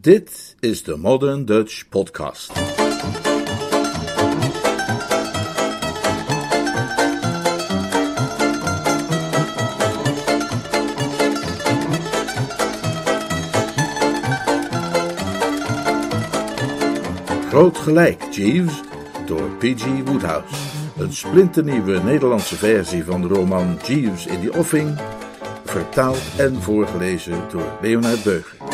Dit is de Modern Dutch Podcast. Groot gelijk, Jeeves, door P.G. Woodhouse. Een splinternieuwe Nederlandse versie van de roman Jeeves in the Offing, vertaald en voorgelezen door Leonard Beuger.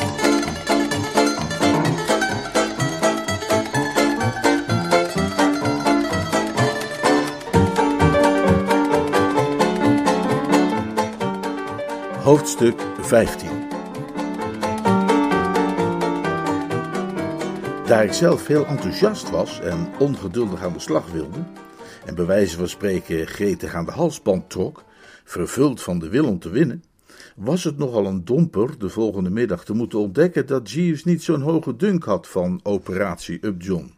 Hoofdstuk 15 Daar ik zelf heel enthousiast was en ongeduldig aan de slag wilde, en bij wijze van spreken gretig aan de halsband trok, vervuld van de wil om te winnen, was het nogal een domper de volgende middag te moeten ontdekken dat Jeeves niet zo'n hoge dunk had van operatie Upjohn.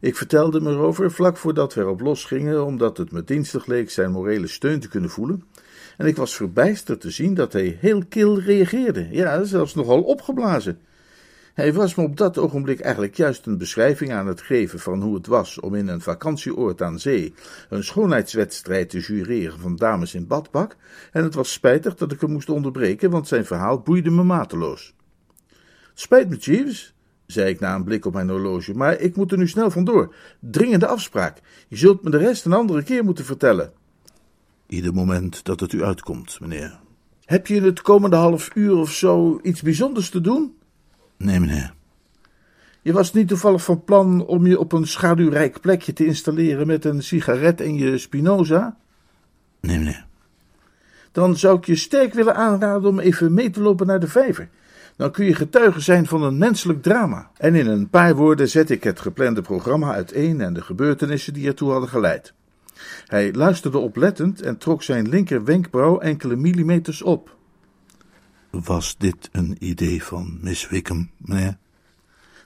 Ik vertelde me erover vlak voordat we erop losgingen, omdat het me dienstig leek zijn morele steun te kunnen voelen, en ik was verbijsterd te zien dat hij heel kil reageerde, ja, zelfs nogal opgeblazen. Hij was me op dat ogenblik eigenlijk juist een beschrijving aan het geven van hoe het was om in een vakantieoord aan zee een schoonheidswedstrijd te jureren van dames in badpak, en het was spijtig dat ik hem moest onderbreken, want zijn verhaal boeide me mateloos. Spijt me, Jeeves, zei ik na een blik op mijn horloge, maar ik moet er nu snel vandoor. Dringende afspraak. Je zult me de rest een andere keer moeten vertellen. Ieder moment dat het u uitkomt, meneer. Heb je in het komende half uur of zo iets bijzonders te doen? Nee, meneer. Je was niet toevallig van plan om je op een schaduwrijk plekje te installeren met een sigaret en je Spinoza? Nee, meneer. Dan zou ik je sterk willen aanraden om even mee te lopen naar de vijver. Dan kun je getuige zijn van een menselijk drama. En in een paar woorden zet ik het geplande programma uiteen en de gebeurtenissen die ertoe hadden geleid. Hij luisterde oplettend en trok zijn linker wenkbrauw enkele millimeters op. Was dit een idee van Miss Wickham, meneer?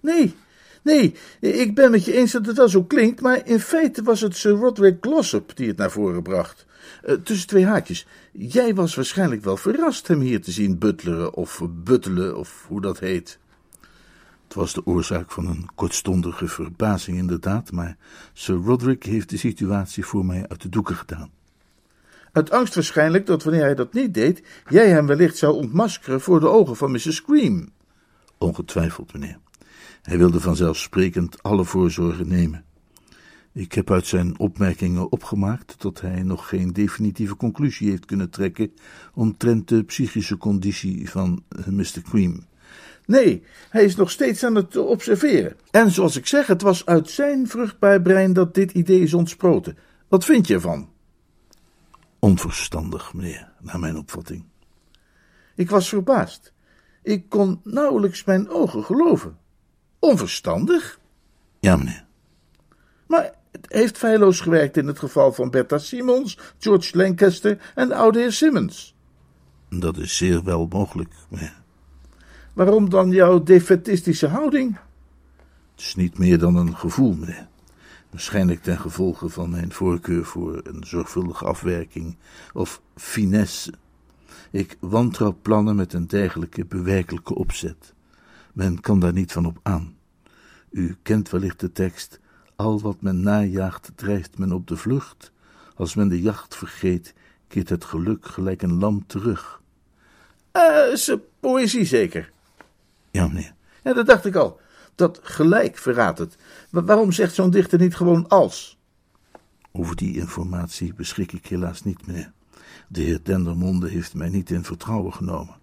Nee, nee, ik ben met je eens dat het wel zo klinkt, maar in feite was het Sir Roderick Glossop die het naar voren bracht. Uh, tussen twee haakjes. Jij was waarschijnlijk wel verrast hem hier te zien butleren of buttelen of hoe dat heet. Het was de oorzaak van een kortstondige verbazing inderdaad, maar Sir Roderick heeft de situatie voor mij uit de doeken gedaan. Uit angst waarschijnlijk dat wanneer hij dat niet deed, jij hem wellicht zou ontmaskeren voor de ogen van Mrs. Scream. Ongetwijfeld, meneer. Hij wilde vanzelfsprekend alle voorzorgen nemen. Ik heb uit zijn opmerkingen opgemaakt dat hij nog geen definitieve conclusie heeft kunnen trekken omtrent de psychische conditie van Mr. Cream. Nee, hij is nog steeds aan het observeren. En zoals ik zeg, het was uit zijn vruchtbaar brein dat dit idee is ontsproten. Wat vind je ervan? Onverstandig, meneer, naar mijn opvatting. Ik was verbaasd. Ik kon nauwelijks mijn ogen geloven. Onverstandig? Ja, meneer. Maar het heeft feilloos gewerkt in het geval van Bertha Simons, George Lancaster en de oude heer Simmons. Dat is zeer wel mogelijk, meneer. Waarom dan jouw defetistische houding? Het is niet meer dan een gevoel, meneer. Waarschijnlijk ten gevolge van mijn voorkeur voor een zorgvuldige afwerking of finesse. Ik wantrouw plannen met een dergelijke bewerkelijke opzet. Men kan daar niet van op aan. U kent wellicht de tekst: Al wat men najaagt, drijft men op de vlucht. Als men de jacht vergeet, keert het geluk gelijk een lam terug. Eh, uh, is poëzie zeker? Ja, meneer. Ja, dat dacht ik al. Dat gelijk verraadt het. waarom zegt zo'n dichter niet gewoon als? Over die informatie beschik ik helaas niet, meneer. De heer Dendermonde heeft mij niet in vertrouwen genomen.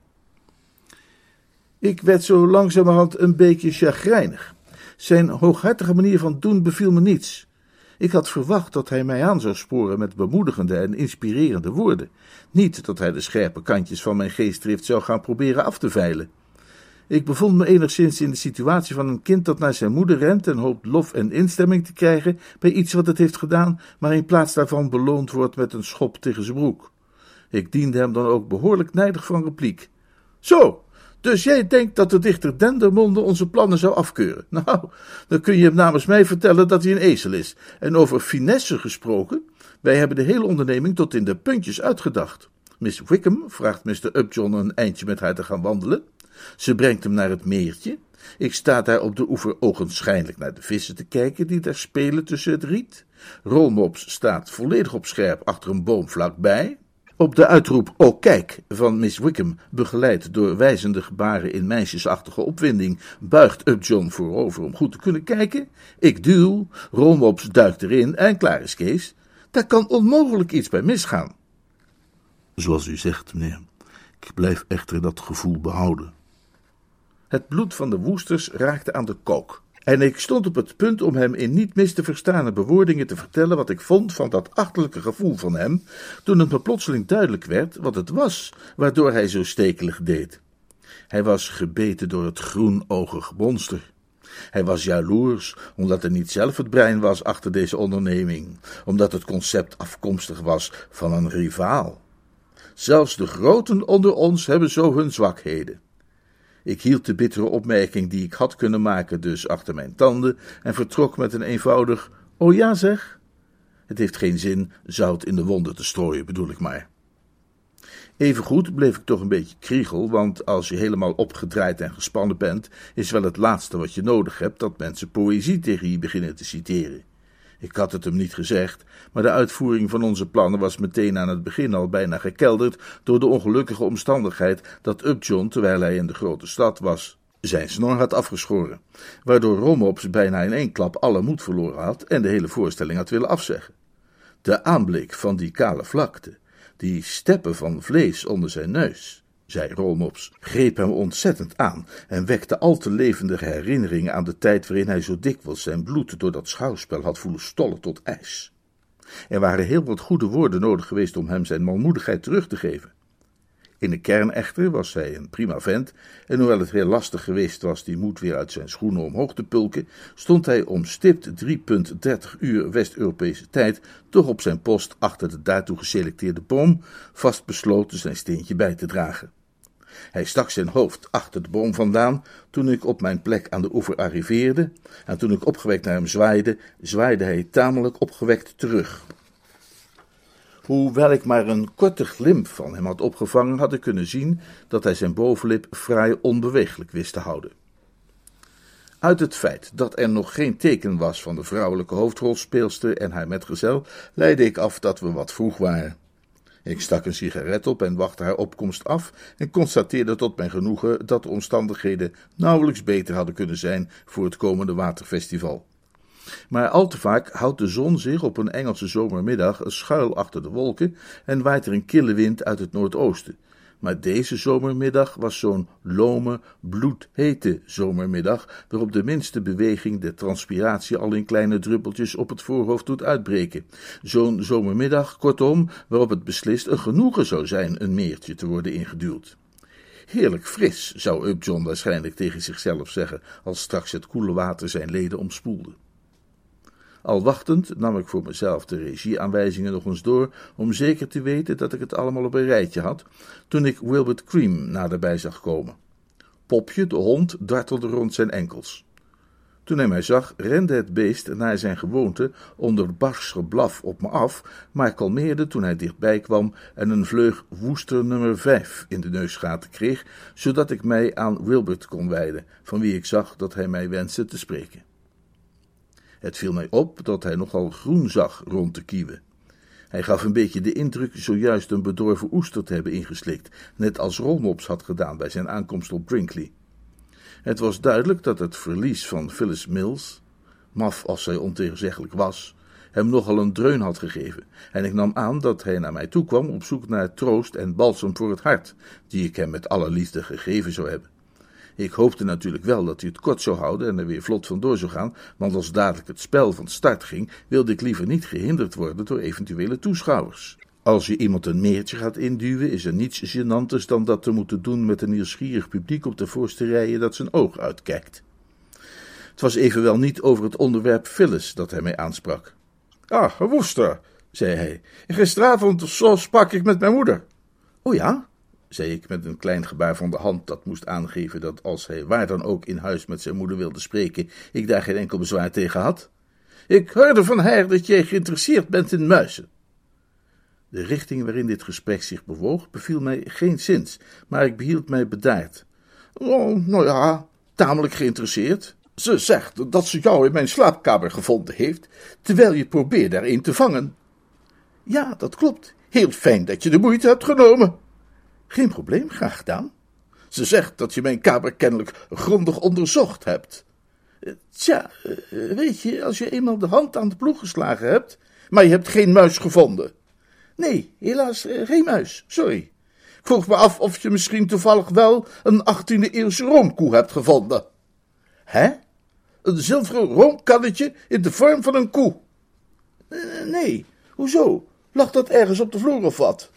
Ik werd zo langzamerhand een beetje chagrijnig. Zijn hooghartige manier van doen beviel me niets. Ik had verwacht dat hij mij aan zou sporen met bemoedigende en inspirerende woorden. Niet dat hij de scherpe kantjes van mijn geestdrift zou gaan proberen af te veilen. Ik bevond me enigszins in de situatie van een kind dat naar zijn moeder rent en hoopt lof en instemming te krijgen bij iets wat het heeft gedaan, maar in plaats daarvan beloond wordt met een schop tegen zijn broek. Ik diende hem dan ook behoorlijk nijdig van repliek. Zo, dus jij denkt dat de dichter Dendermonde onze plannen zou afkeuren? Nou, dan kun je hem namens mij vertellen dat hij een ezel is. En over finesse gesproken, wij hebben de hele onderneming tot in de puntjes uitgedacht. Miss Wickham vraagt Mr. Upjohn een eindje met haar te gaan wandelen. Ze brengt hem naar het meertje. Ik sta daar op de oever ogenschijnlijk naar de vissen te kijken die daar spelen tussen het riet. Rolmops staat volledig op scherp achter een boom vlakbij. Op de uitroep Oh kijk van Miss Wickham, begeleid door wijzende gebaren in meisjesachtige opwinding, buigt Upjohn voorover om goed te kunnen kijken. Ik duw, Rolmops duikt erin en klaar is Kees. Daar kan onmogelijk iets bij misgaan. Zoals u zegt, meneer. Ik blijf echter dat gevoel behouden. Het bloed van de woesters raakte aan de kook. En ik stond op het punt om hem in niet mis te verstaande bewoordingen te vertellen wat ik vond van dat achterlijke gevoel van hem, toen het me plotseling duidelijk werd wat het was waardoor hij zo stekelig deed. Hij was gebeten door het groenoogig monster. Hij was jaloers, omdat er niet zelf het brein was achter deze onderneming, omdat het concept afkomstig was van een rivaal. Zelfs de groten onder ons hebben zo hun zwakheden. Ik hield de bittere opmerking die ik had kunnen maken dus achter mijn tanden en vertrok met een eenvoudig: Oh ja, zeg. Het heeft geen zin zout in de wonden te strooien, bedoel ik maar. Evengoed bleef ik toch een beetje kriegel, want als je helemaal opgedraaid en gespannen bent, is wel het laatste wat je nodig hebt dat mensen poëzie tegen je beginnen te citeren. Ik had het hem niet gezegd, maar de uitvoering van onze plannen was meteen aan het begin al bijna gekelderd door de ongelukkige omstandigheid dat Upjohn, terwijl hij in de grote stad was, zijn snor had afgeschoren, waardoor Romops bijna in één klap alle moed verloren had en de hele voorstelling had willen afzeggen. De aanblik van die kale vlakte, die steppen van vlees onder zijn neus, zei Rolmops, greep hem ontzettend aan en wekte al te levendige herinneringen aan de tijd waarin hij zo dikwijls zijn bloed door dat schouwspel had voelen stollen tot ijs. Er waren heel wat goede woorden nodig geweest om hem zijn manmoedigheid terug te geven. In de kern echter was hij een prima vent, en hoewel het heel lastig geweest was die moed weer uit zijn schoenen omhoog te pulken, stond hij om stipt 3.30 uur West-Europese tijd toch op zijn post achter de daartoe geselecteerde boom, vastbesloten zijn steentje bij te dragen. Hij stak zijn hoofd achter de boom vandaan toen ik op mijn plek aan de oever arriveerde, en toen ik opgewekt naar hem zwaaide, zwaaide hij tamelijk opgewekt terug. Hoewel ik maar een korte glimp van hem had opgevangen, had ik kunnen zien dat hij zijn bovenlip vrij onbeweeglijk wist te houden. Uit het feit dat er nog geen teken was van de vrouwelijke hoofdrolspeelster en haar metgezel, leidde ik af dat we wat vroeg waren. Ik stak een sigaret op en wachtte haar opkomst af en constateerde tot mijn genoegen dat de omstandigheden nauwelijks beter hadden kunnen zijn voor het komende waterfestival. Maar al te vaak houdt de zon zich op een Engelse zomermiddag schuil achter de wolken en waait er een kille wind uit het noordoosten, maar deze zomermiddag was zo'n lome, bloedhete zomermiddag, waarop de minste beweging de transpiratie al in kleine druppeltjes op het voorhoofd doet uitbreken. Zo'n zomermiddag, kortom, waarop het beslist een genoegen zou zijn een meertje te worden ingeduwd. Heerlijk fris, zou Upjohn waarschijnlijk tegen zichzelf zeggen, als straks het koele water zijn leden omspoelde. Al wachtend nam ik voor mezelf de regieaanwijzingen nog eens door, om zeker te weten dat ik het allemaal op een rijtje had, toen ik Wilbert Cream naderbij zag komen. Popje, de hond, dartelde rond zijn enkels. Toen hij mij zag, rende het beest naar zijn gewoonte onder barsch geblaf op me af, maar kalmeerde toen hij dichtbij kwam en een vleug woester nummer vijf in de neusgaten kreeg, zodat ik mij aan Wilbert kon wijden, van wie ik zag dat hij mij wenste te spreken. Het viel mij op dat hij nogal groen zag rond de kieuwen. Hij gaf een beetje de indruk zojuist een bedorven oester te hebben ingeslikt, net als Rolmops had gedaan bij zijn aankomst op Brinkley. Het was duidelijk dat het verlies van Phyllis Mills, maf als zij ontegenzeggelijk was, hem nogal een dreun had gegeven, en ik nam aan dat hij naar mij toe kwam op zoek naar troost en balsem voor het hart, die ik hem met alle liefde gegeven zou hebben. Ik hoopte natuurlijk wel dat hij het kort zou houden en er weer vlot vandoor zou gaan, want als dadelijk het spel van start ging, wilde ik liever niet gehinderd worden door eventuele toeschouwers. Als je iemand een meertje gaat induwen, is er niets gênanters dan dat te moeten doen met een nieuwsgierig publiek op de voorste rijen dat zijn oog uitkijkt. Het was evenwel niet over het onderwerp Phyllis dat hij mij aansprak. Ah, Woester, zei hij. Gisteravond zo sprak ik met mijn moeder. O ja? Zei ik met een klein gebaar van de hand dat moest aangeven dat als hij waar dan ook in huis met zijn moeder wilde spreken, ik daar geen enkel bezwaar tegen had. Ik hoorde van haar dat jij geïnteresseerd bent in muizen. De richting waarin dit gesprek zich bewoog beviel mij geen zins, maar ik behield mij bedaard. Oh, nou ja, tamelijk geïnteresseerd. Ze zegt dat ze jou in mijn slaapkamer gevonden heeft, terwijl je probeerde er een te vangen. Ja, dat klopt. Heel fijn dat je de moeite hebt genomen. Geen probleem, graag gedaan. Ze zegt dat je mijn kamer kennelijk grondig onderzocht hebt. Tja, eh, weet je, als je eenmaal de hand aan de ploeg geslagen hebt, maar je hebt geen muis gevonden. Nee, helaas eh, geen muis, sorry. Ik vroeg me af of je misschien toevallig wel een 18e eeuwse roomkoe hebt gevonden. Hè? Een zilveren roomkannetje in de vorm van een koe? Eh, nee, hoezo? Lag dat ergens op de vloer of wat?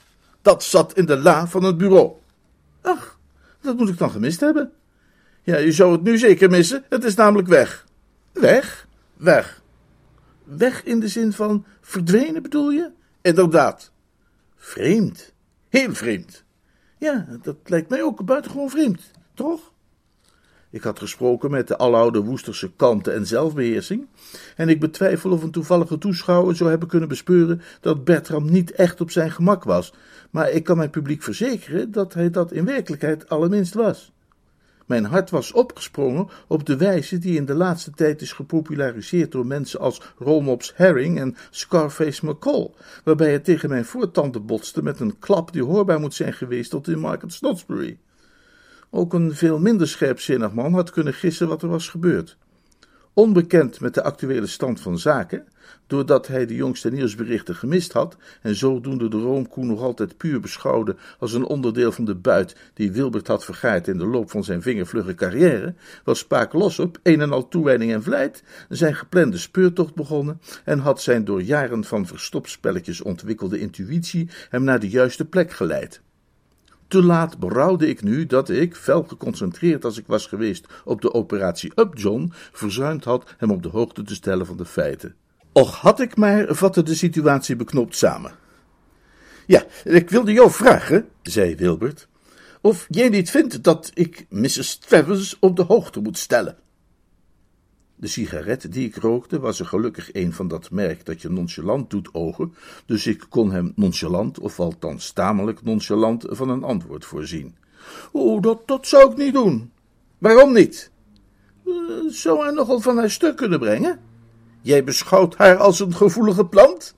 Dat zat in de la van het bureau. Ach, dat moet ik dan gemist hebben. Ja, je zou het nu zeker missen. Het is namelijk weg. Weg? Weg. Weg in de zin van verdwenen bedoel je? Inderdaad. Vreemd. Heel vreemd. Ja, dat lijkt mij ook buitengewoon vreemd, toch? Ik had gesproken met de aloude Woesterse kanten en zelfbeheersing, en ik betwijfel of een toevallige toeschouwer zou hebben kunnen bespeuren dat Bertram niet echt op zijn gemak was, maar ik kan mijn publiek verzekeren dat hij dat in werkelijkheid allerminst was. Mijn hart was opgesprongen op de wijze die in de laatste tijd is gepopulariseerd door mensen als Rolmops Herring en Scarface McCall, waarbij het tegen mijn voortanden botste met een klap die hoorbaar moet zijn geweest tot in Market Snodsbury. Ook een veel minder scherpzinnig man had kunnen gissen wat er was gebeurd. Onbekend met de actuele stand van zaken, doordat hij de jongste nieuwsberichten gemist had en zodoende de roomkoe nog altijd puur beschouwde als een onderdeel van de buit die Wilbert had vergaard in de loop van zijn vingervlugge carrière, was Spaak op een en al toewijding en vlijt, zijn geplande speurtocht begonnen en had zijn door jaren van verstopspelletjes ontwikkelde intuïtie hem naar de juiste plek geleid. Te laat berouwde ik nu dat ik, fel geconcentreerd als ik was geweest op de operatie Upjohn, verzuimd had hem op de hoogte te stellen van de feiten. Och had ik maar, vatte de situatie beknopt samen. Ja, ik wilde jou vragen, zei Wilbert, of jij niet vindt dat ik Mrs. Travers op de hoogte moet stellen. De sigaret die ik rookte was er gelukkig een van dat merk dat je nonchalant doet ogen, dus ik kon hem nonchalant, of althans tamelijk nonchalant, van een antwoord voorzien. O, dat, dat zou ik niet doen. Waarom niet? Uh, zou hij nogal van haar stuk kunnen brengen? Jij beschouwt haar als een gevoelige plant?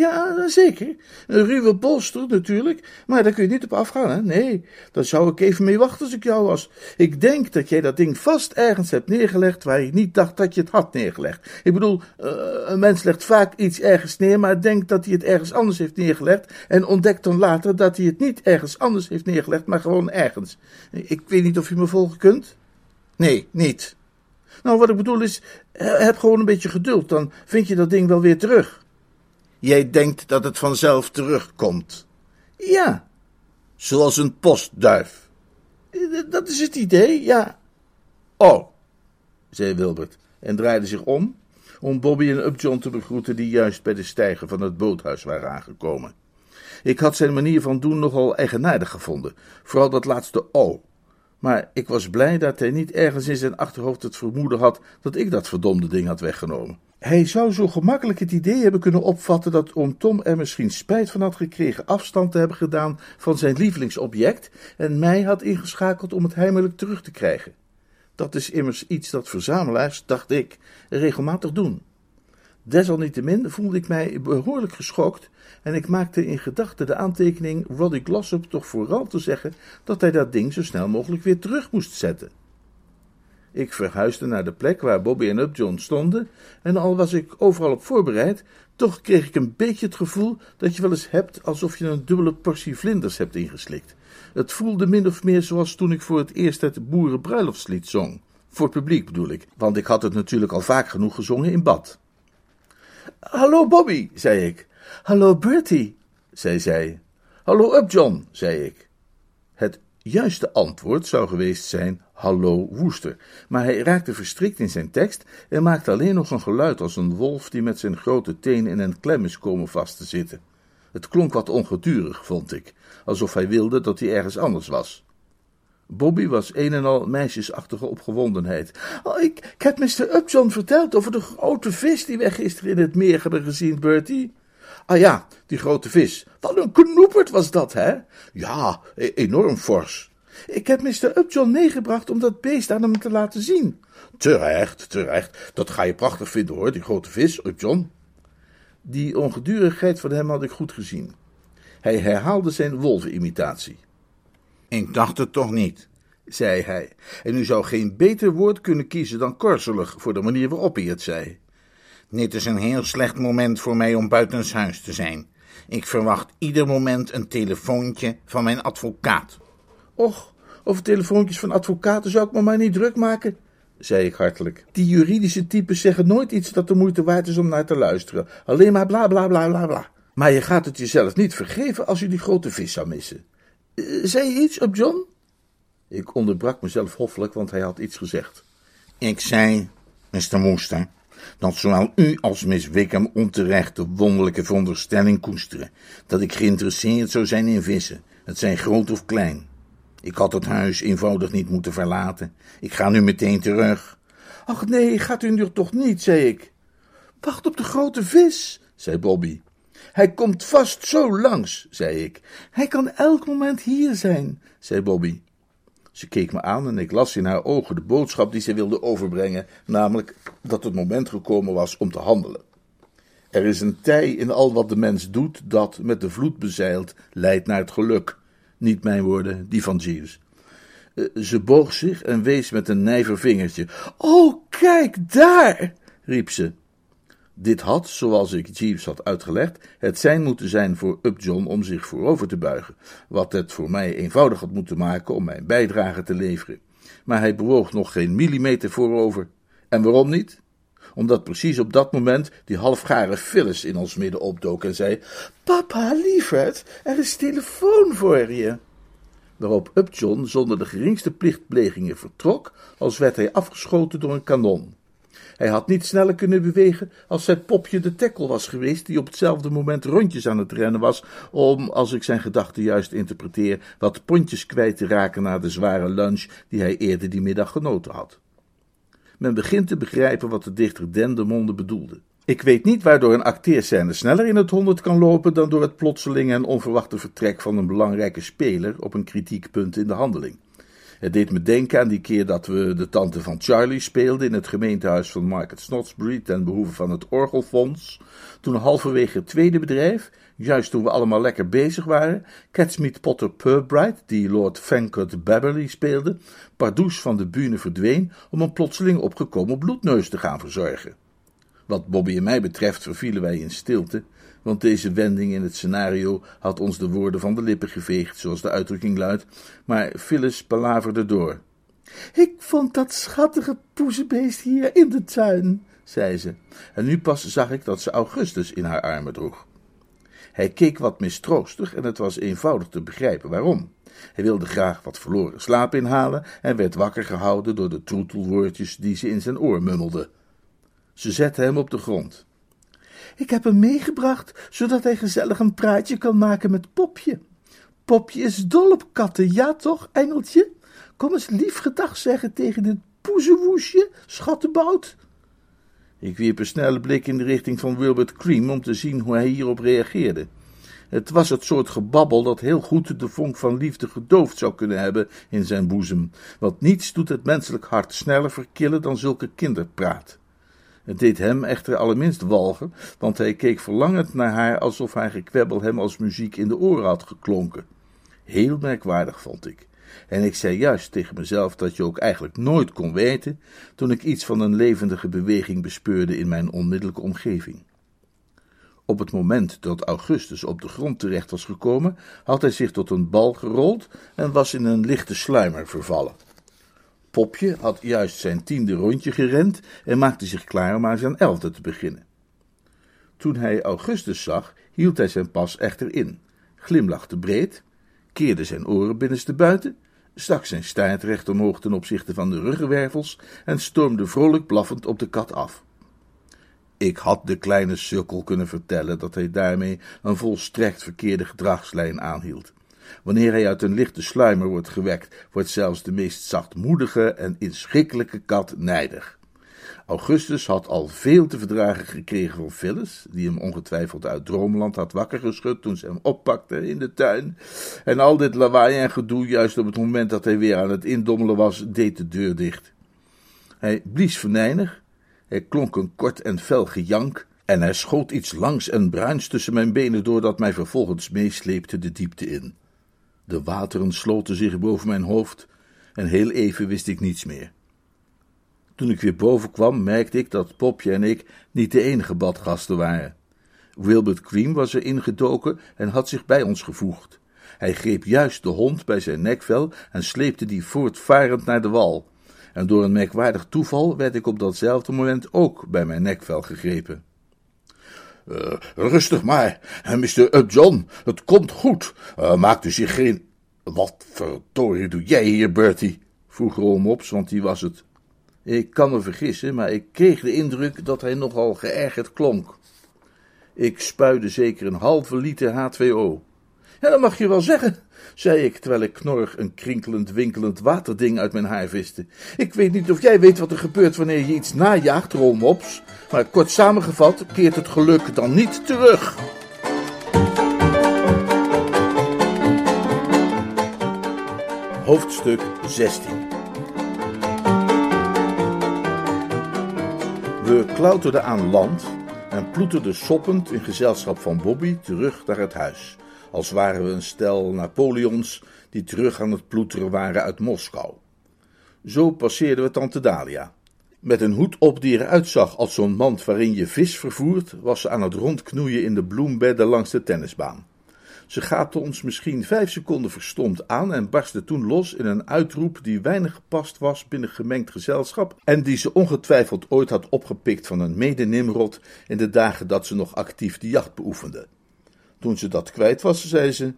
Ja, zeker. Een ruwe bolster natuurlijk, maar daar kun je niet op afgaan, hè? Nee, daar zou ik even mee wachten als ik jou was. Ik denk dat jij dat ding vast ergens hebt neergelegd waar je niet dacht dat je het had neergelegd. Ik bedoel, uh, een mens legt vaak iets ergens neer, maar denkt dat hij het ergens anders heeft neergelegd en ontdekt dan later dat hij het niet ergens anders heeft neergelegd, maar gewoon ergens. Ik weet niet of je me volgen kunt? Nee, niet. Nou, wat ik bedoel is, heb gewoon een beetje geduld, dan vind je dat ding wel weer terug. Jij denkt dat het vanzelf terugkomt. Ja, zoals een postduif. Dat is het idee, ja. Oh, zei Wilbert en draaide zich om om Bobby en Upjohn te begroeten die juist bij de stijger van het boothuis waren aangekomen. Ik had zijn manier van doen nogal eigenaardig gevonden, vooral dat laatste O. Maar ik was blij dat hij niet ergens in zijn achterhoofd het vermoeden had dat ik dat verdomde ding had weggenomen. Hij zou zo gemakkelijk het idee hebben kunnen opvatten dat oom Tom er misschien spijt van had gekregen afstand te hebben gedaan van zijn lievelingsobject en mij had ingeschakeld om het heimelijk terug te krijgen. Dat is immers iets dat verzamelaars, dacht ik, regelmatig doen. Desalniettemin voelde ik mij behoorlijk geschokt en ik maakte in gedachten de aantekening Roddy Glossop toch vooral te zeggen dat hij dat ding zo snel mogelijk weer terug moest zetten. Ik verhuisde naar de plek waar Bobby en Upjohn stonden, en al was ik overal op voorbereid, toch kreeg ik een beetje het gevoel dat je wel eens hebt alsof je een dubbele portie vlinders hebt ingeslikt. Het voelde min of meer zoals toen ik voor het eerst het boerenbruiloftslied zong. Voor het publiek bedoel ik, want ik had het natuurlijk al vaak genoeg gezongen in bad. Hallo Bobby, zei ik. Hallo Bertie, zei zij. Hallo Upjohn, zei ik. Het juiste antwoord zou geweest zijn Hallo Woester, maar hij raakte verstrikt in zijn tekst en maakte alleen nog een geluid als een wolf die met zijn grote teen in een klem is komen vast te zitten. Het klonk wat ongedurig, vond ik, alsof hij wilde dat hij ergens anders was. Bobby was een en al meisjesachtige opgewondenheid. Oh, ik, heb Mr. Upjohn verteld over de grote vis die wij gisteren in het meer hebben gezien, Bertie. Ah ja, die grote vis. Wat een knoepert was dat, hè? Ja, e-, enorm fors. Ik heb Mr. Upjohn meegebracht om dat beest aan hem te laten zien. Terecht, terecht. Dat ga je prachtig vinden hoor, die grote vis, Upjohn. Die ongedurigheid van hem had ik goed gezien. Hij herhaalde zijn wolvenimitatie. Ik dacht het toch niet, zei hij. En u zou geen beter woord kunnen kiezen dan korzelig voor de manier waarop hij het zei. Dit is een heel slecht moment voor mij om buitenshuis te zijn. Ik verwacht ieder moment een telefoontje van mijn advocaat. Och, over telefoontjes van advocaten zou ik me maar niet druk maken, zei ik hartelijk. Die juridische types zeggen nooit iets dat de moeite waard is om naar te luisteren. Alleen maar bla bla bla bla bla. Maar je gaat het jezelf niet vergeven als je die grote vis zou missen. Uh, zei je iets op John? Ik onderbrak mezelf hoffelijk, want hij had iets gezegd. Ik zei, Mr. Wooster, dat zowel u als Miss Wickham onterecht de wonderlijke veronderstelling koesteren dat ik geïnteresseerd zou zijn in vissen, het zijn groot of klein. Ik had het huis eenvoudig niet moeten verlaten. Ik ga nu meteen terug. Ach nee, gaat u nu toch niet, zei ik. Wacht op de grote vis, zei Bobby. Hij komt vast zo langs, zei ik. Hij kan elk moment hier zijn, zei Bobby. Ze keek me aan en ik las in haar ogen de boodschap die ze wilde overbrengen, namelijk dat het moment gekomen was om te handelen. Er is een tij in al wat de mens doet dat, met de vloed bezeild, leidt naar het geluk. Niet mijn woorden, die van Jeeves. Eh, ze boog zich en wees met een nijver vingertje. Oh, kijk daar! riep ze. Dit had, zoals ik Jeeves had uitgelegd, het zijn moeten zijn voor Upjohn om zich voorover te buigen, wat het voor mij eenvoudig had moeten maken om mijn bijdrage te leveren. Maar hij bewoog nog geen millimeter voorover. En waarom niet? Omdat precies op dat moment die halfgare Phyllis in ons midden opdook en zei: Papa, lieverd, er is telefoon voor je. Waarop Upjohn zonder de geringste plichtplegingen vertrok, als werd hij afgeschoten door een kanon. Hij had niet sneller kunnen bewegen als zijn popje de tekkel was geweest, die op hetzelfde moment rondjes aan het rennen was, om, als ik zijn gedachten juist interpreteer, wat pontjes kwijt te raken na de zware lunch die hij eerder die middag genoten had. Men begint te begrijpen wat de dichter Dendermonde bedoelde. Ik weet niet waardoor een acteerscène sneller in het honderd kan lopen dan door het plotselinge en onverwachte vertrek van een belangrijke speler op een kritiekpunt in de handeling. Het deed me denken aan die keer dat we de tante van Charlie speelden in het gemeentehuis van Market Snodsbury ten behoeve van het Orgelfonds. Toen halverwege het tweede bedrijf, juist toen we allemaal lekker bezig waren, Catsmeet Potter Purbright, die Lord Fancott Babberley speelde, pardoes van de bühne verdween om een plotseling opgekomen bloedneus te gaan verzorgen. Wat Bobby en mij betreft vervielen wij in stilte, want deze wending in het scenario had ons de woorden van de lippen geveegd, zoals de uitdrukking luidt, maar Phyllis palaverde door. Ik vond dat schattige poezenbeest hier in de tuin, zei ze, en nu pas zag ik dat ze Augustus in haar armen droeg. Hij keek wat mistroostig en het was eenvoudig te begrijpen waarom. Hij wilde graag wat verloren slaap inhalen en werd wakker gehouden door de troetelwoordjes die ze in zijn oor mummelde. Ze zette hem op de grond. Ik heb hem meegebracht, zodat hij gezellig een praatje kan maken met Popje. Popje is dol op katten, ja toch, engeltje? Kom eens lief gedag zeggen tegen dit poezewoesje, schattenbout. Ik wierp een snelle blik in de richting van Wilbert Cream om te zien hoe hij hierop reageerde. Het was het soort gebabbel dat heel goed de vonk van liefde gedoofd zou kunnen hebben in zijn boezem, want niets doet het menselijk hart sneller verkillen dan zulke kinderpraat. Het deed hem echter allerminst walgen, want hij keek verlangend naar haar alsof haar gekwebbel hem als muziek in de oren had geklonken. Heel merkwaardig vond ik. En ik zei juist tegen mezelf dat je ook eigenlijk nooit kon weten, toen ik iets van een levendige beweging bespeurde in mijn onmiddellijke omgeving. Op het moment dat Augustus op de grond terecht was gekomen, had hij zich tot een bal gerold en was in een lichte sluimer vervallen. Popje had juist zijn tiende rondje gerend en maakte zich klaar om aan zijn elfde te beginnen. Toen hij Augustus zag, hield hij zijn pas echter in, glimlachte breed, keerde zijn oren binnenste buiten, stak zijn staart recht omhoog ten opzichte van de ruggenwervels en stormde vrolijk blaffend op de kat af. Ik had de kleine sukkel kunnen vertellen dat hij daarmee een volstrekt verkeerde gedragslijn aanhield. Wanneer hij uit een lichte sluimer wordt gewekt, wordt zelfs de meest zachtmoedige en inschikkelijke kat nijdig. Augustus had al veel te verdragen gekregen van Phyllis, die hem ongetwijfeld uit droomland had wakker geschud toen ze hem oppakte in de tuin. En al dit lawaai en gedoe, juist op het moment dat hij weer aan het indommelen was, deed de deur dicht. Hij blies venijnig, hij klonk een kort en fel gejank, en hij schoot iets langs en bruins tussen mijn benen door dat mij vervolgens meesleepte de diepte in. De wateren sloten zich boven mijn hoofd, en heel even wist ik niets meer. Toen ik weer boven kwam, merkte ik dat Popje en ik niet de enige badgasten waren. Wilbert Cream was er ingedoken en had zich bij ons gevoegd. Hij greep juist de hond bij zijn nekvel en sleepte die voortvarend naar de wal. En door een merkwaardig toeval werd ik op datzelfde moment ook bij mijn nekvel gegrepen. Uh, rustig maar, Mr. John, het komt goed. Uh, maakt u zich geen. Wat verdorie doe jij hier, Bertie? vroeg Rolmops, want die was het. Ik kan me vergissen, maar ik kreeg de indruk dat hij nogal geërgerd klonk. Ik spuide zeker een halve liter H2O. Ja, dat mag je wel zeggen, zei ik, terwijl ik knorrig een krinkelend, winkelend waterding uit mijn haar viste. Ik weet niet of jij weet wat er gebeurt wanneer je iets najaagt, rolmops, maar kort samengevat keert het geluk dan niet terug. Hoofdstuk 16 We klauterden aan land en ploeterden soppend in gezelschap van Bobby terug naar het huis, als waren we een stel Napoleons die terug aan het ploeteren waren uit Moskou. Zo passeerden we Tante Dalia. Met een hoed op die eruit zag als zo'n mand waarin je vis vervoert, was ze aan het rondknoeien in de bloembedden langs de tennisbaan. Ze gaapte ons misschien vijf seconden verstomd aan en barstte toen los in een uitroep die weinig gepast was binnen gemengd gezelschap en die ze ongetwijfeld ooit had opgepikt van een mede-Nimrod in de dagen dat ze nog actief de jacht beoefende. Toen ze dat kwijt was, zei ze: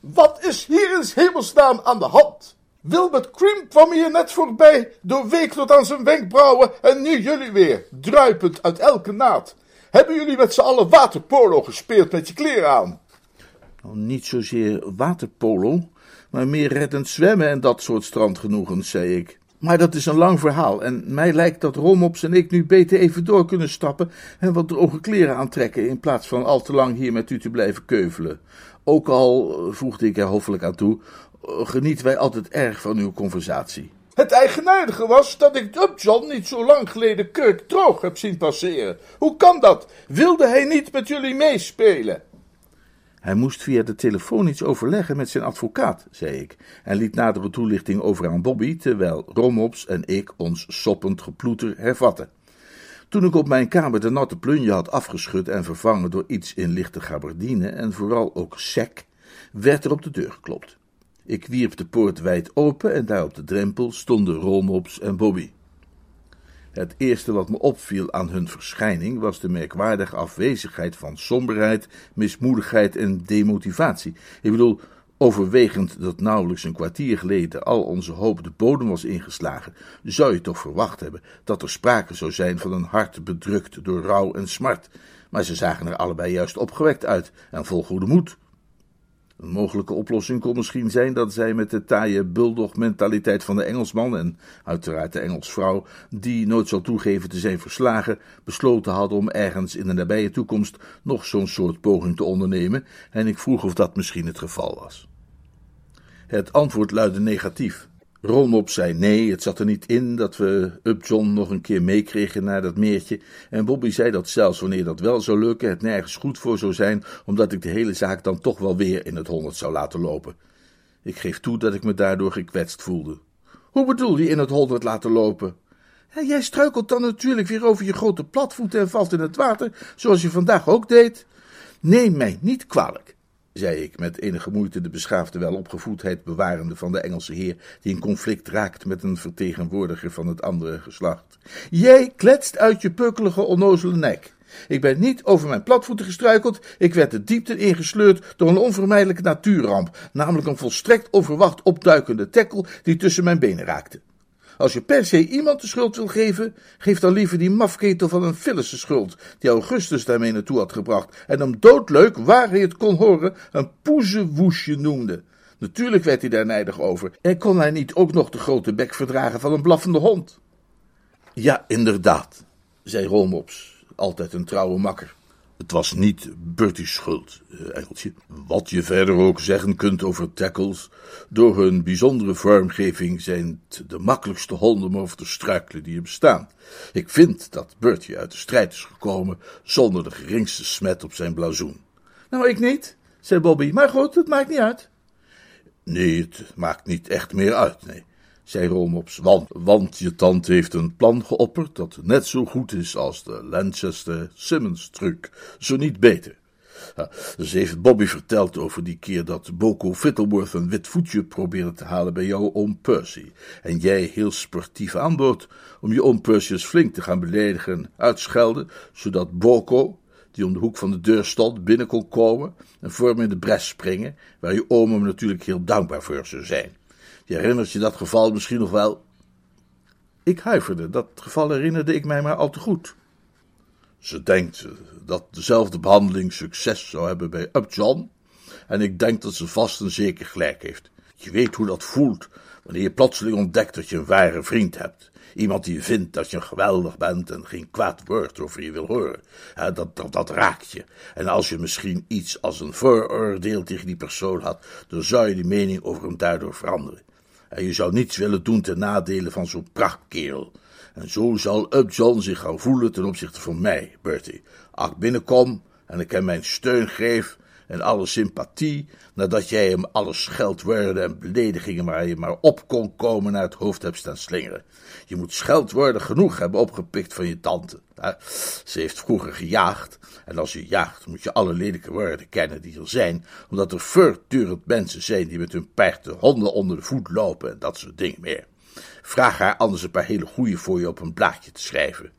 Wat is hier in hemelsnaam aan de hand? Wilbert Cream kwam hier net voorbij, doorweek tot aan zijn wenkbrauwen en nu jullie weer, druipend uit elke naad. Hebben jullie met z'n allen waterpolo gespeeld met je kleren aan? Nou, niet zozeer waterpolo, maar meer reddend zwemmen en dat soort strandgenoegens, zei ik. Maar dat is een lang verhaal en mij lijkt dat Romops en ik nu beter even door kunnen stappen en wat droge kleren aantrekken in plaats van al te lang hier met u te blijven keuvelen. Ook al, voegde ik er hoffelijk aan toe, genieten wij altijd erg van uw conversatie. Het eigenaardige was dat ik Upjohn niet zo lang geleden kurk droog heb zien passeren. Hoe kan dat? Wilde hij niet met jullie meespelen? Hij moest via de telefoon iets overleggen met zijn advocaat, zei ik, en liet nadere toelichting over aan Bobby, terwijl Romops en ik ons soppend geploeter hervatten. Toen ik op mijn kamer de natte plunje had afgeschud en vervangen door iets in lichte gabardine en vooral ook sec, werd er op de deur geklopt. Ik wierp de poort wijd open en daar op de drempel stonden Romops en Bobby. Het eerste wat me opviel aan hun verschijning was de merkwaardige afwezigheid van somberheid, mismoedigheid en demotivatie. Ik bedoel, overwegend dat nauwelijks een kwartier geleden al onze hoop de bodem was ingeslagen, zou je toch verwacht hebben dat er sprake zou zijn van een hart bedrukt door rouw en smart. Maar ze zagen er allebei juist opgewekt uit en vol goede moed. Een mogelijke oplossing kon misschien zijn dat zij met de taaie bulldog-mentaliteit van de Engelsman en uiteraard de Engelsvrouw, die nooit zal toegeven te zijn verslagen, besloten hadden om ergens in de nabije toekomst nog zo'n soort poging te ondernemen, en ik vroeg of dat misschien het geval was. Het antwoord luidde negatief. Rolmop zei nee, het zat er niet in dat we Upjohn nog een keer meekregen naar dat meertje. En Bobby zei dat zelfs wanneer dat wel zou lukken, het nergens goed voor zou zijn, omdat ik de hele zaak dan toch wel weer in het honderd zou laten lopen. Ik geef toe dat ik me daardoor gekwetst voelde. Hoe bedoel je in het honderd laten lopen? Ja, jij struikelt dan natuurlijk weer over je grote platvoeten en valt in het water, zoals je vandaag ook deed. Neem mij niet kwalijk zei ik, met enige moeite de beschaafde welopgevoedheid bewarende van de Engelse heer, die in conflict raakt met een vertegenwoordiger van het andere geslacht. Jij kletst uit je pukkelige, onnozele nek. Ik ben niet over mijn platvoeten gestruikeld, ik werd de diepte ingesleurd door een onvermijdelijke natuurramp, namelijk een volstrekt onverwacht opduikende tekkel die tussen mijn benen raakte. Als je per se iemand de schuld wil geven, geef dan liever die mafketel van een Phyllis de schuld, die Augustus daarmee naartoe had gebracht en hem doodleuk, waar hij het kon horen, een poezewoesje noemde. Natuurlijk werd hij daar nijdig over en kon hij niet ook nog de grote bek verdragen van een blaffende hond. Ja, inderdaad, zei Rolmops, altijd een trouwe makker. Het was niet Bertie's schuld, eh, Engeltje. Wat je verder ook zeggen kunt over tackles, door hun bijzondere vormgeving zijn het de makkelijkste honden om over te struikelen die er bestaan. Ik vind dat Bertie uit de strijd is gekomen zonder de geringste smet op zijn blazoen. Nou, ik niet, zei Bobby, maar goed, het maakt niet uit. Nee, het maakt niet echt meer uit, nee zei Rolmops, want, want je tante heeft een plan geopperd dat net zo goed is als de Lanchester Simmons truc, zo niet beter. Ja, ze heeft Bobby verteld over die keer dat Boko Fittleworth een wit voetje probeerde te halen bij jouw oom Percy. En jij heel sportief aanbood om je oom Percy eens flink te gaan beledigen en uitschelden, zodat Boko, die om de hoek van de deur stond, binnen kon komen en voor hem in de bres springen, waar je oom hem natuurlijk heel dankbaar voor zou zijn. Je herinnert je dat geval misschien nog wel? Ik huiverde, dat geval herinnerde ik mij maar al te goed. Ze denkt dat dezelfde behandeling succes zou hebben bij Upjohn, en ik denk dat ze vast en zeker gelijk heeft. Je weet hoe dat voelt wanneer je plotseling ontdekt dat je een ware vriend hebt. Iemand die vindt dat je geweldig bent en geen kwaad woord over je wil horen. dat, dat, dat raakt je. En als je misschien iets als een vooroordeel tegen die persoon had, dan zou je die mening over hem daardoor veranderen. En je zou niets willen doen ten nadele van zo'n prachtkerel. En zo zal Upjohn zich gaan voelen ten opzichte van mij, Bertie. Als ik binnenkom en ik hem mijn steun geef en alle sympathie, nadat jij hem alle scheldwoorden en beledigingen waar je maar op kon komen naar het hoofd hebt staan slingeren. Je moet scheldwoorden genoeg hebben opgepikt van je tante. Ze heeft vroeger gejaagd, en als je jaagt moet je alle lelijke woorden kennen die er zijn, omdat er voortdurend mensen zijn die met hun paard de honden onder de voet lopen en dat soort dingen meer. Vraag haar anders een paar hele goede voor je op een blaadje te schrijven.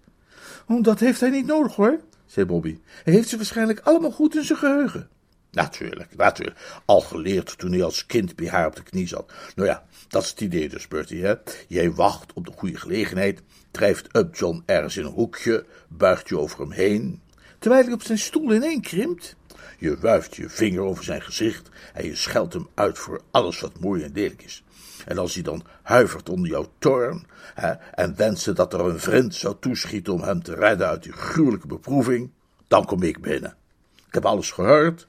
Oh, dat heeft hij niet nodig hoor, zei Bobby. Hij heeft ze waarschijnlijk allemaal goed in zijn geheugen. Natuurlijk, natuurlijk. Al geleerd toen hij als kind bij haar op de knie zat. Nou ja, dat is het idee dus, Bertie, hè. Jij wacht op de goede gelegenheid, drijft Upjohn ergens in een hoekje, buigt je over hem heen. Terwijl hij op zijn stoel ineen krimpt. Je wuift je vinger over zijn gezicht en je scheldt hem uit voor alles wat mooi en lelijk is. En als hij dan huivert onder jouw toorn hè, en wenst dat er een vriend zou toeschieten om hem te redden uit die gruwelijke beproeving, dan kom ik binnen. Ik heb alles gehoord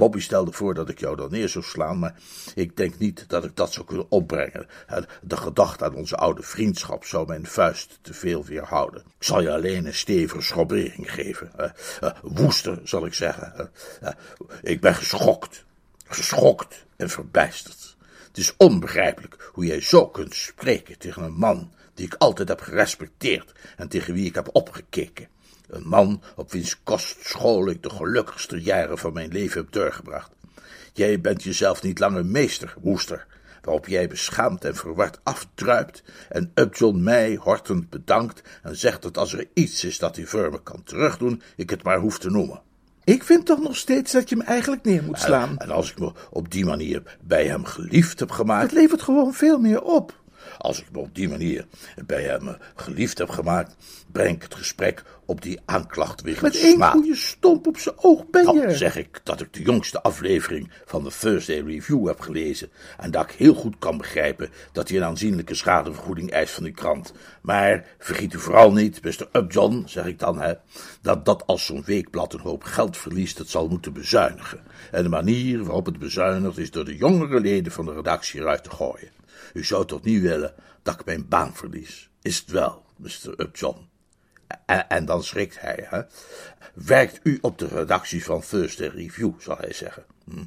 Bobby stelde voor dat ik jou dan neer zou slaan, maar ik denk niet dat ik dat zou kunnen opbrengen. De gedachte aan onze oude vriendschap zou mijn vuist te veel weerhouden. Ik zal je alleen een stevige schrobbering geven. Woester, zal ik zeggen. Ik ben geschokt. Geschokt en verbijsterd. Het is onbegrijpelijk hoe jij zo kunt spreken tegen een man die ik altijd heb gerespecteerd en tegen wie ik heb opgekeken. Een man op wiens kostschool ik de gelukkigste jaren van mijn leven heb doorgebracht. Jij bent jezelf niet langer meester, woester, waarop jij beschaamd en verward afdruipt en Upjohn mij hortend bedankt en zegt dat als er iets is dat hij voor me kan terugdoen, ik het maar hoef te noemen. Ik vind toch nog steeds dat je hem eigenlijk neer moet slaan. En, en als ik me op die manier bij hem geliefd heb gemaakt. Het levert gewoon veel meer op. Als ik me op die manier bij hem geliefd heb gemaakt, breng ik het gesprek op die aanklacht weer Met één goede stomp op zijn oog ben je. Dan zeg ik dat ik de jongste aflevering van de Thursday Review heb gelezen en dat ik heel goed kan begrijpen dat hij een aanzienlijke schadevergoeding eist van die krant. Maar vergiet u vooral niet, Mr. Upjohn, zeg ik dan, hè, dat dat als zo'n weekblad een hoop geld verliest, het zal moeten bezuinigen. En de manier waarop het bezuinigt is door de jongere leden van de redactie eruit te gooien. U zou toch niet willen dat ik mijn baan verlies? Is het wel, Mr. Upjohn? En, dan schrikt hij, hè? Werkt u op de redactie van Thursday Review, zal hij zeggen. Hm.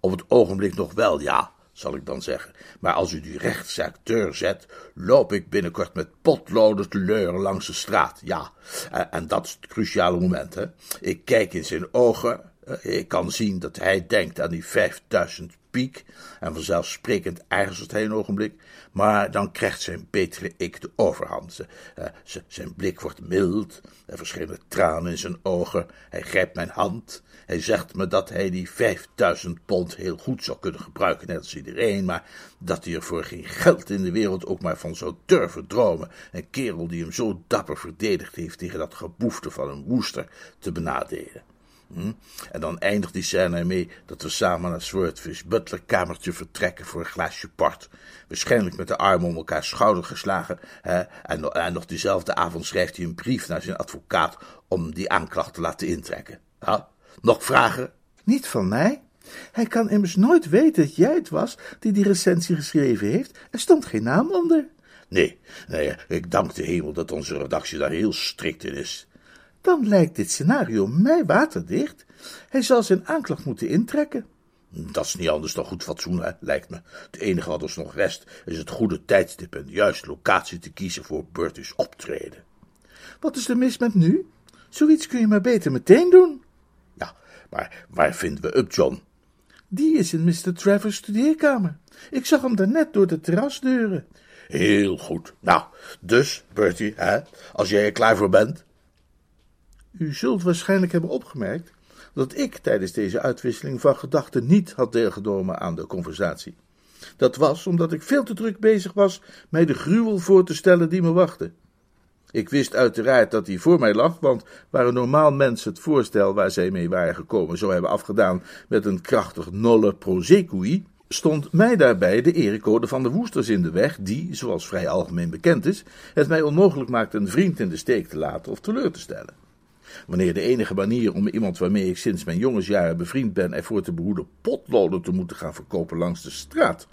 Op het ogenblik nog wel, ja, zal ik dan zeggen. Maar als u die rechtsacteur zet, loop ik binnenkort met potloden te leuren langs de straat, ja. En, en dat is het cruciale moment, hè. Ik kijk in zijn ogen, ik kan zien dat hij denkt aan die vijfduizend piek, en vanzelfsprekend aarzelt hij een ogenblik, maar dan krijgt zijn betere ik de overhand. Uh, zijn blik wordt mild, er verschijnen tranen in zijn ogen, hij grijpt mijn hand, hij zegt me dat hij die vijfduizend pond heel goed zou kunnen gebruiken, net als iedereen, maar dat hij er voor geen geld in de wereld ook maar van zou durven dromen, een kerel die hem zo dapper verdedigd heeft tegen dat geboefte van een woester te benadelen. Hm? En dan eindigt die scène ermee dat we samen naar Swordfish Butler kamertje vertrekken voor een glaasje port. Waarschijnlijk met de armen om elkaar schouder geslagen. Hè? En, en nog diezelfde avond schrijft hij een brief naar zijn advocaat om die aanklacht te laten intrekken. Ha? Nog vragen? Niet van mij. Hij kan immers nooit weten dat jij het was die die recensie geschreven heeft. Er stond geen naam onder. Nee, nee, ik dank de hemel dat onze redactie daar heel strikt in is. Dan lijkt dit scenario mij waterdicht. Hij zal zijn aanklacht moeten intrekken. Dat is niet anders dan goed fatsoen, hè, lijkt me. Het enige wat ons nog rest is het goede tijdstip en de juiste locatie te kiezen voor Bertie's optreden. Wat is er mis met nu? Zoiets kun je maar beter meteen doen. Ja, maar waar vinden we Upjohn? Die is in Mr. Travers' studeerkamer. Ik zag hem daarnet door de terrasdeuren. Heel goed. Nou, dus, Bertie, hè, als jij er klaar voor bent. U zult waarschijnlijk hebben opgemerkt dat ik tijdens deze uitwisseling van gedachten niet had deelgenomen aan de conversatie. Dat was omdat ik veel te druk bezig was mij de gruwel voor te stellen die me wachtte. Ik wist uiteraard dat die voor mij lag, want waar een normaal mens het voorstel waar zij mee waren gekomen zou hebben afgedaan met een krachtig nolle prosecui, stond mij daarbij de erecode van de Woesters in de weg, die, zoals vrij algemeen bekend is, het mij onmogelijk maakt een vriend in de steek te laten of teleur te stellen. Wanneer de enige manier om iemand waarmee ik sinds mijn jongensjaren bevriend ben ervoor te behoeden potloden te moeten gaan verkopen langs de straat,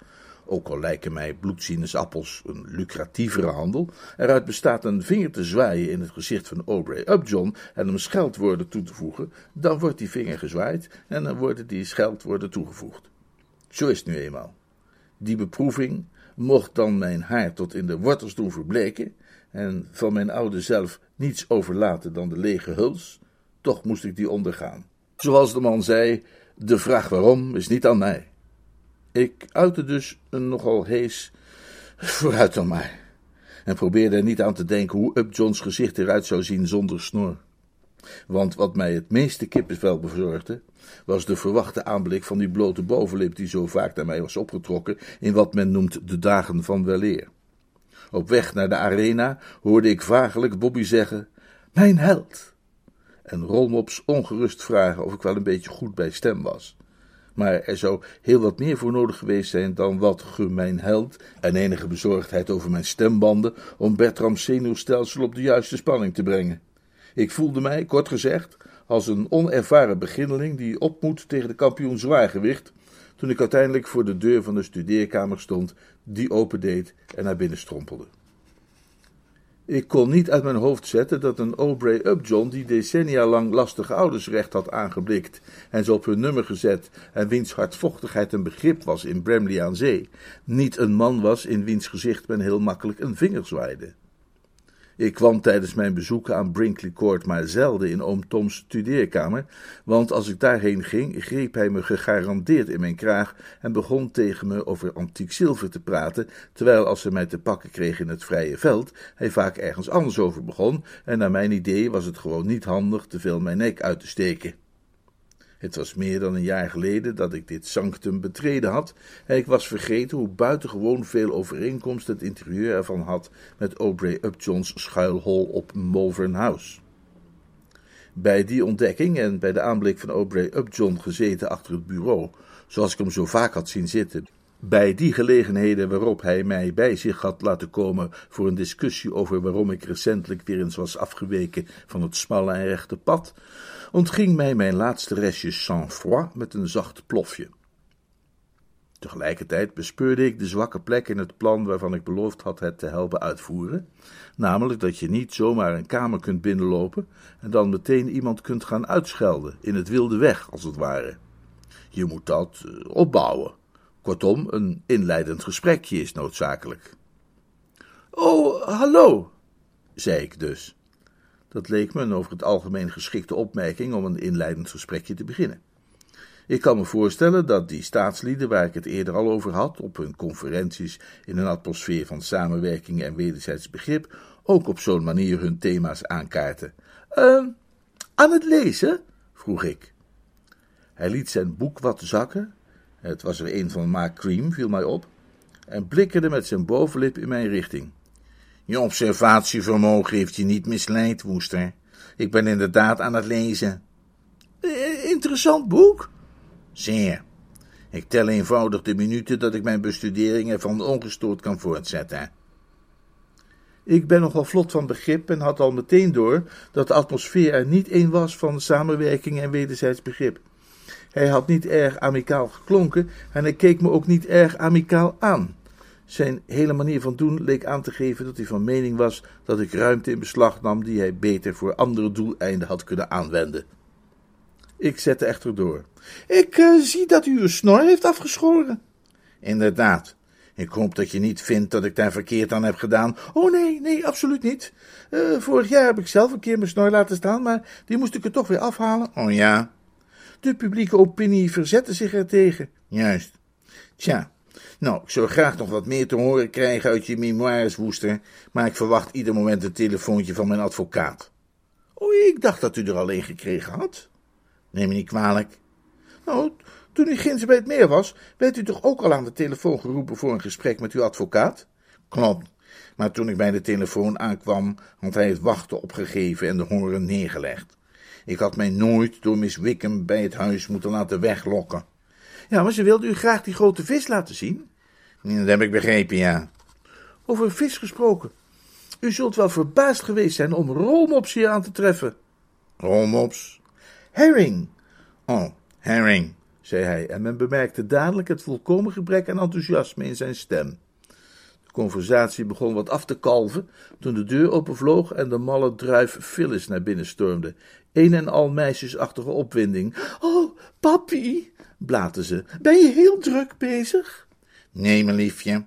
ook al lijken mij bloedsinusappels een lucratievere handel, eruit bestaat een vinger te zwaaien in het gezicht van Aubrey Upjohn en hem scheldwoorden toe te voegen, dan wordt die vinger gezwaaid en dan worden die scheldwoorden toegevoegd. Zo is het nu eenmaal. Die beproeving mocht dan mijn haar tot in de wortels doen verbleken en van mijn oude zelf niets overlaten dan de lege huls, toch moest ik die ondergaan. Zoals de man zei, de vraag waarom is niet aan mij. Ik uitte dus een nogal hees vooruit dan maar en probeerde er niet aan te denken hoe Upjohn's gezicht eruit zou zien zonder snor. Want wat mij het meeste kippenvel bezorgde, was de verwachte aanblik van die blote bovenlip die zo vaak naar mij was opgetrokken in wat men noemt de dagen van weleer. Op weg naar de arena hoorde ik vagelijk Bobby zeggen: Mijn held! En Rolmops ongerust vragen of ik wel een beetje goed bij stem was. Maar er zou heel wat meer voor nodig geweest zijn dan wat ge mijn held en enige bezorgdheid over mijn stembanden om Bertram's zenuwstelsel op de juiste spanning te brengen. Ik voelde mij, kort gezegd, als een onervaren beginneling die op moet tegen de kampioen zwaargewicht, toen ik uiteindelijk voor de deur van de studeerkamer stond, die opendeed en naar binnen strompelde. Ik kon niet uit mijn hoofd zetten dat een Aubrey Upjohn, die decennia lang lastige oudersrecht had aangeblikt en ze op hun nummer gezet en wiens hardvochtigheid een begrip was in Bramley aan zee, niet een man was in wiens gezicht men heel makkelijk een vinger zwaaide. Ik kwam tijdens mijn bezoeken aan Brinkley Court maar zelden in oom Toms studeerkamer, want als ik daarheen ging, greep hij me gegarandeerd in mijn kraag en begon tegen me over antiek zilver te praten, terwijl als hij mij te pakken kreeg in het vrije veld, hij vaak ergens anders over begon, en naar mijn idee was het gewoon niet handig te veel mijn nek uit te steken. Het was meer dan een jaar geleden dat ik dit sanctum betreden had en ik was vergeten hoe buitengewoon veel overeenkomst het interieur ervan had met Aubrey Upjohn's schuilhol op Malvern House. Bij die ontdekking en bij de aanblik van Aubrey Upjohn gezeten achter het bureau, zoals ik hem zo vaak had zien zitten, bij die gelegenheden waarop hij mij bij zich had laten komen voor een discussie over waarom ik recentelijk weer eens was afgeweken van het smalle en rechte pad, ontging mij mijn laatste restje sang-froid met een zacht plofje. Tegelijkertijd bespeurde ik de zwakke plek in het plan waarvan ik beloofd had het te helpen uitvoeren, namelijk dat je niet zomaar een kamer kunt binnenlopen en dan meteen iemand kunt gaan uitschelden, in het wilde weg, als het ware. Je moet dat uh, opbouwen. Kortom, een inleidend gesprekje is noodzakelijk. Oh, hallo, zei ik dus. Dat leek me een over het algemeen geschikte opmerking om een inleidend gesprekje te beginnen. Ik kan me voorstellen dat die staatslieden waar ik het eerder al over had, op hun conferenties in een atmosfeer van samenwerking en wederzijds begrip, ook op zo'n manier hun thema's aankaarten. Uh, aan het lezen? vroeg ik. Hij liet zijn boek wat zakken, het was er een van Mark Cream, viel mij op, en blikkerde met zijn bovenlip in mijn richting. Je observatievermogen heeft je niet misleid, Woester. Ik ben inderdaad aan het lezen. interessant boek? Zeer. Ik tel eenvoudig de minuten dat ik mijn bestuderingen van ongestoord kan voortzetten. Ik ben nogal vlot van begrip en had al meteen door dat de atmosfeer er niet één was van samenwerking en wederzijds begrip. Hij had niet erg amicaal geklonken en hij keek me ook niet erg amicaal aan. Zijn hele manier van doen leek aan te geven dat hij van mening was dat ik ruimte in beslag nam die hij beter voor andere doeleinden had kunnen aanwenden. Ik zette echter door. Ik uh, zie dat u uw snor heeft afgeschoren. Inderdaad. Ik hoop dat je niet vindt dat ik daar verkeerd aan heb gedaan. Oh nee, nee, absoluut niet. Uh, vorig jaar heb ik zelf een keer mijn snor laten staan, maar die moest ik er toch weer afhalen. Oh ja? De publieke opinie verzette zich ertegen. Juist. Tja, nou, ik zou graag nog wat meer te horen krijgen uit je memoires, Woester, maar ik verwacht ieder moment een telefoontje van mijn advocaat. Oh, ik dacht dat u er al een gekregen had. Neem me niet kwalijk. Nou, toen u ginds bij het meer was, werd u toch ook al aan de telefoon geroepen voor een gesprek met uw advocaat? Klopt, maar toen ik bij de telefoon aankwam, had hij het wachten opgegeven en de horen neergelegd. Ik had mij nooit door Miss Wickham bij het huis moeten laten weglokken. Ja, maar ze wilde u graag die grote vis laten zien? Dat heb ik begrepen, ja. Over vis gesproken. U zult wel verbaasd geweest zijn om rolmops hier aan te treffen. Rolmops? Herring. Oh, herring, zei hij, en men bemerkte dadelijk het volkomen gebrek aan enthousiasme in zijn stem. De conversatie begon wat af te kalven toen de deur openvloog en de malle druif Phyllis naar binnen stormde. Een en al meisjesachtige opwinding. Oh, papi, blaatte ze. Ben je heel druk bezig? Nee, mijn liefje.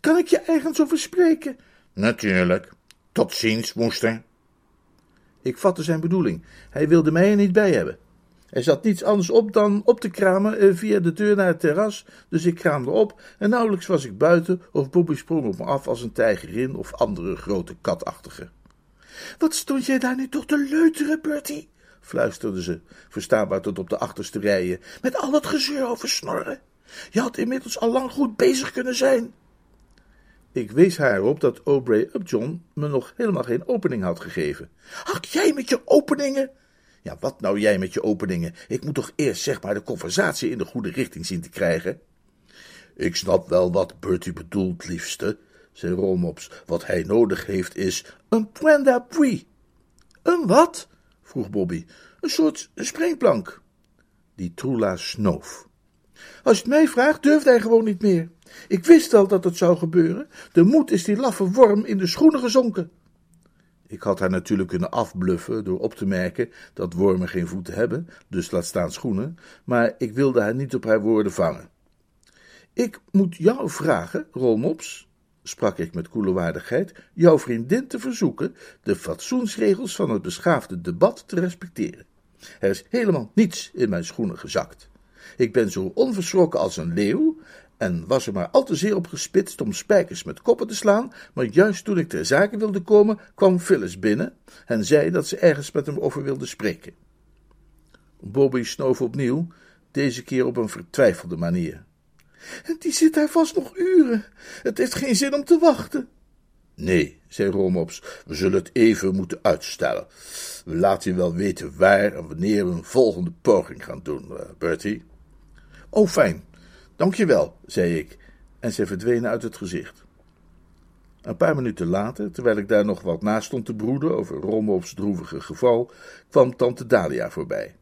Kan ik je ergens over spreken? Natuurlijk. Tot ziens, moester. Ik vatte zijn bedoeling. Hij wilde mij er niet bij hebben. Er zat niets anders op dan op te kramen eh, via de deur naar het terras, dus ik kraamde op en nauwelijks was ik buiten of Bobby sprong op me af als een tijgerin of andere grote katachtige. Wat stond jij daar nu toch te leuteren, Bertie? Fluisterde ze, verstaanbaar tot op de achterste rijen, met al het gezeur over snorren. Je had inmiddels al lang goed bezig kunnen zijn. Ik wees haar op dat Aubrey Upjohn me nog helemaal geen opening had gegeven. Ach, jij met je openingen! Ja, wat nou jij met je openingen? Ik moet toch eerst zeg maar de conversatie in de goede richting zien te krijgen? Ik snap wel wat Bertie bedoelt, liefste, zei Rolmops. Wat hij nodig heeft is een point d'appui. Een wat? Vroeg Bobby. Een soort springplank. Die Troela snoof. Als je het mij vraagt, durft hij gewoon niet meer. Ik wist al dat het zou gebeuren. De moed is die laffe worm in de schoenen gezonken. Ik had haar natuurlijk kunnen afbluffen door op te merken dat wormen geen voeten hebben, dus laat staan schoenen, maar ik wilde haar niet op haar woorden vangen. Ik moet jou vragen, Rolmops, sprak ik met koele waardigheid, jouw vriendin te verzoeken de fatsoensregels van het beschaafde debat te respecteren. Er is helemaal niets in mijn schoenen gezakt. Ik ben zo onverschrokken als een leeuw en was er maar al te zeer op gespitst om spijkers met koppen te slaan, maar juist toen ik ter zake wilde komen, kwam Phyllis binnen en zei dat ze ergens met hem over wilde spreken. Bobby snoof opnieuw, deze keer op een vertwijfelde manier. Die zit daar vast nog uren. Het heeft geen zin om te wachten. Nee, zei Romops, we zullen het even moeten uitstellen. We laten je wel weten waar en wanneer we een volgende poging gaan doen, uh, Bertie. Oh, fijn. Dank je wel, zei ik, en ze verdwenen uit het gezicht. Een paar minuten later, terwijl ik daar nog wat naast stond te broeden over Romops droevige geval, kwam tante Dalia voorbij.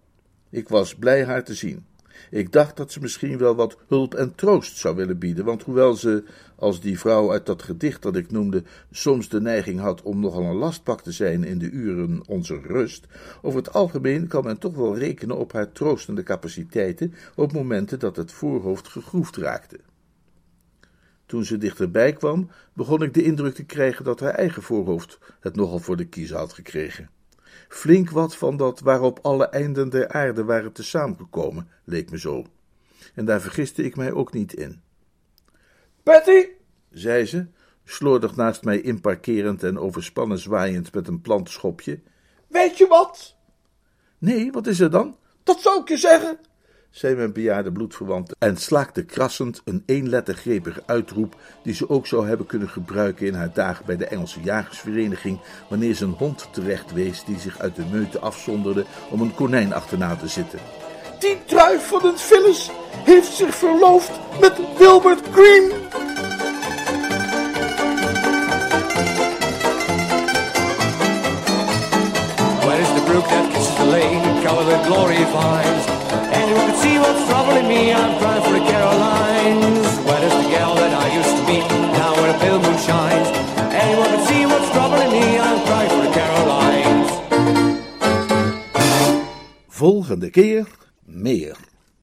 Ik was blij haar te zien. Ik dacht dat ze misschien wel wat hulp en troost zou willen bieden, want hoewel ze, als die vrouw uit dat gedicht dat ik noemde, soms de neiging had om nogal een lastpak te zijn in de uren onze rust, over het algemeen kan men toch wel rekenen op haar troostende capaciteiten op momenten dat het voorhoofd gegroefd raakte. Toen ze dichterbij kwam, begon ik de indruk te krijgen dat haar eigen voorhoofd het nogal voor de kiezer had gekregen. Flink wat van dat waarop alle einden der aarde waren te samengekomen, leek me zo. En daar vergiste ik mij ook niet in. Betty, zei ze, slordig naast mij inparkerend en overspannen zwaaiend met een plantschopje. Weet je wat? Nee, wat is er dan? Dat zou ik je zeggen, zei mijn bejaarde bloedverwant en slaakte krassend een eenlettergrepige uitroep die ze ook zou hebben kunnen gebruiken in haar dagen bij de Engelse jagersvereniging wanneer ze een hond terecht wees die zich uit de meute afzonderde om een konijn achterna te zitten. die druif van een Phyllis heeft zich verloofd met Wilbert Cream. Where is the brook that kisses the lane, covered with glory vines? Anyone what's troubling me, I'm crying for the Carolines. Where is the gal that I used to meet, now where the pale moon shines? Anyone can see what's troubling me, I'm crying for the Carolines. Volgende keer meer.